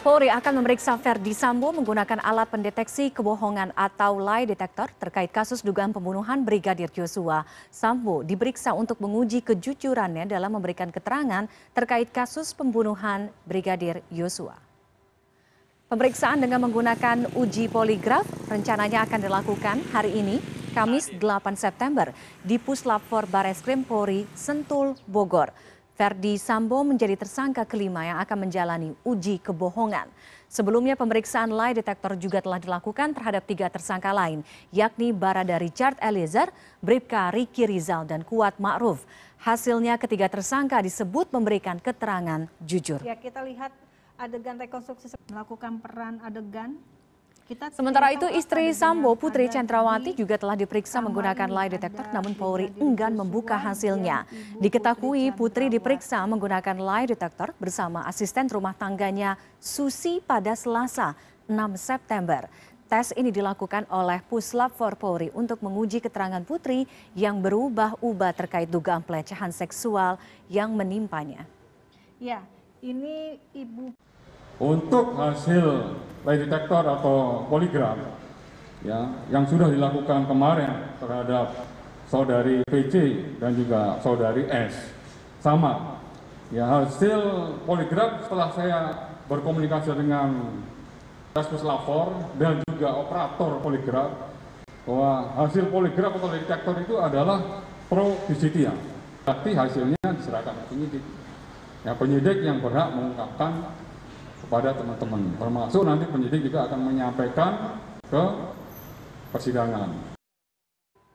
Polri akan memeriksa Verdi Sambo menggunakan alat pendeteksi kebohongan atau lie detector terkait kasus dugaan pembunuhan Brigadir Joshua. Sambo diperiksa untuk menguji kejujurannya dalam memberikan keterangan terkait kasus pembunuhan Brigadir Joshua. Pemeriksaan dengan menggunakan uji poligraf rencananya akan dilakukan hari ini, Kamis 8 September, di Puslap Bareskrim Polri, Sentul, Bogor. Verdi Sambo menjadi tersangka kelima yang akan menjalani uji kebohongan. Sebelumnya pemeriksaan lie detektor juga telah dilakukan terhadap tiga tersangka lain, yakni Barada Richard Eliezer, Bribka Riki Rizal, dan Kuat Ma'ruf. Hasilnya ketiga tersangka disebut memberikan keterangan jujur. Ya kita lihat adegan rekonstruksi melakukan peran adegan kita Sementara itu istri Sambo Putri Chandrawati juga telah diperiksa menggunakan lie detector namun Polri enggan membuka hasilnya. Diketahui Putri diperiksa menggunakan lie detector bersama asisten rumah tangganya Susi pada Selasa 6 September. Tes ini dilakukan oleh Puslap for Polri untuk menguji keterangan Putri yang berubah-ubah terkait dugaan pelecehan seksual yang menimpanya. Ya, ini Ibu untuk hasil lie detector atau poligraf ya yang sudah dilakukan kemarin terhadap saudari PC dan juga saudari S sama ya hasil poligraf setelah saya berkomunikasi dengan Kaskus Lapor dan juga operator poligraf bahwa hasil poligraf atau detektor itu adalah pro justisia. Tapi hasilnya diserahkan ke penyidik. Ya penyidik yang berhak mengungkapkan kepada teman-teman. Termasuk nanti penyidik juga akan menyampaikan ke persidangan.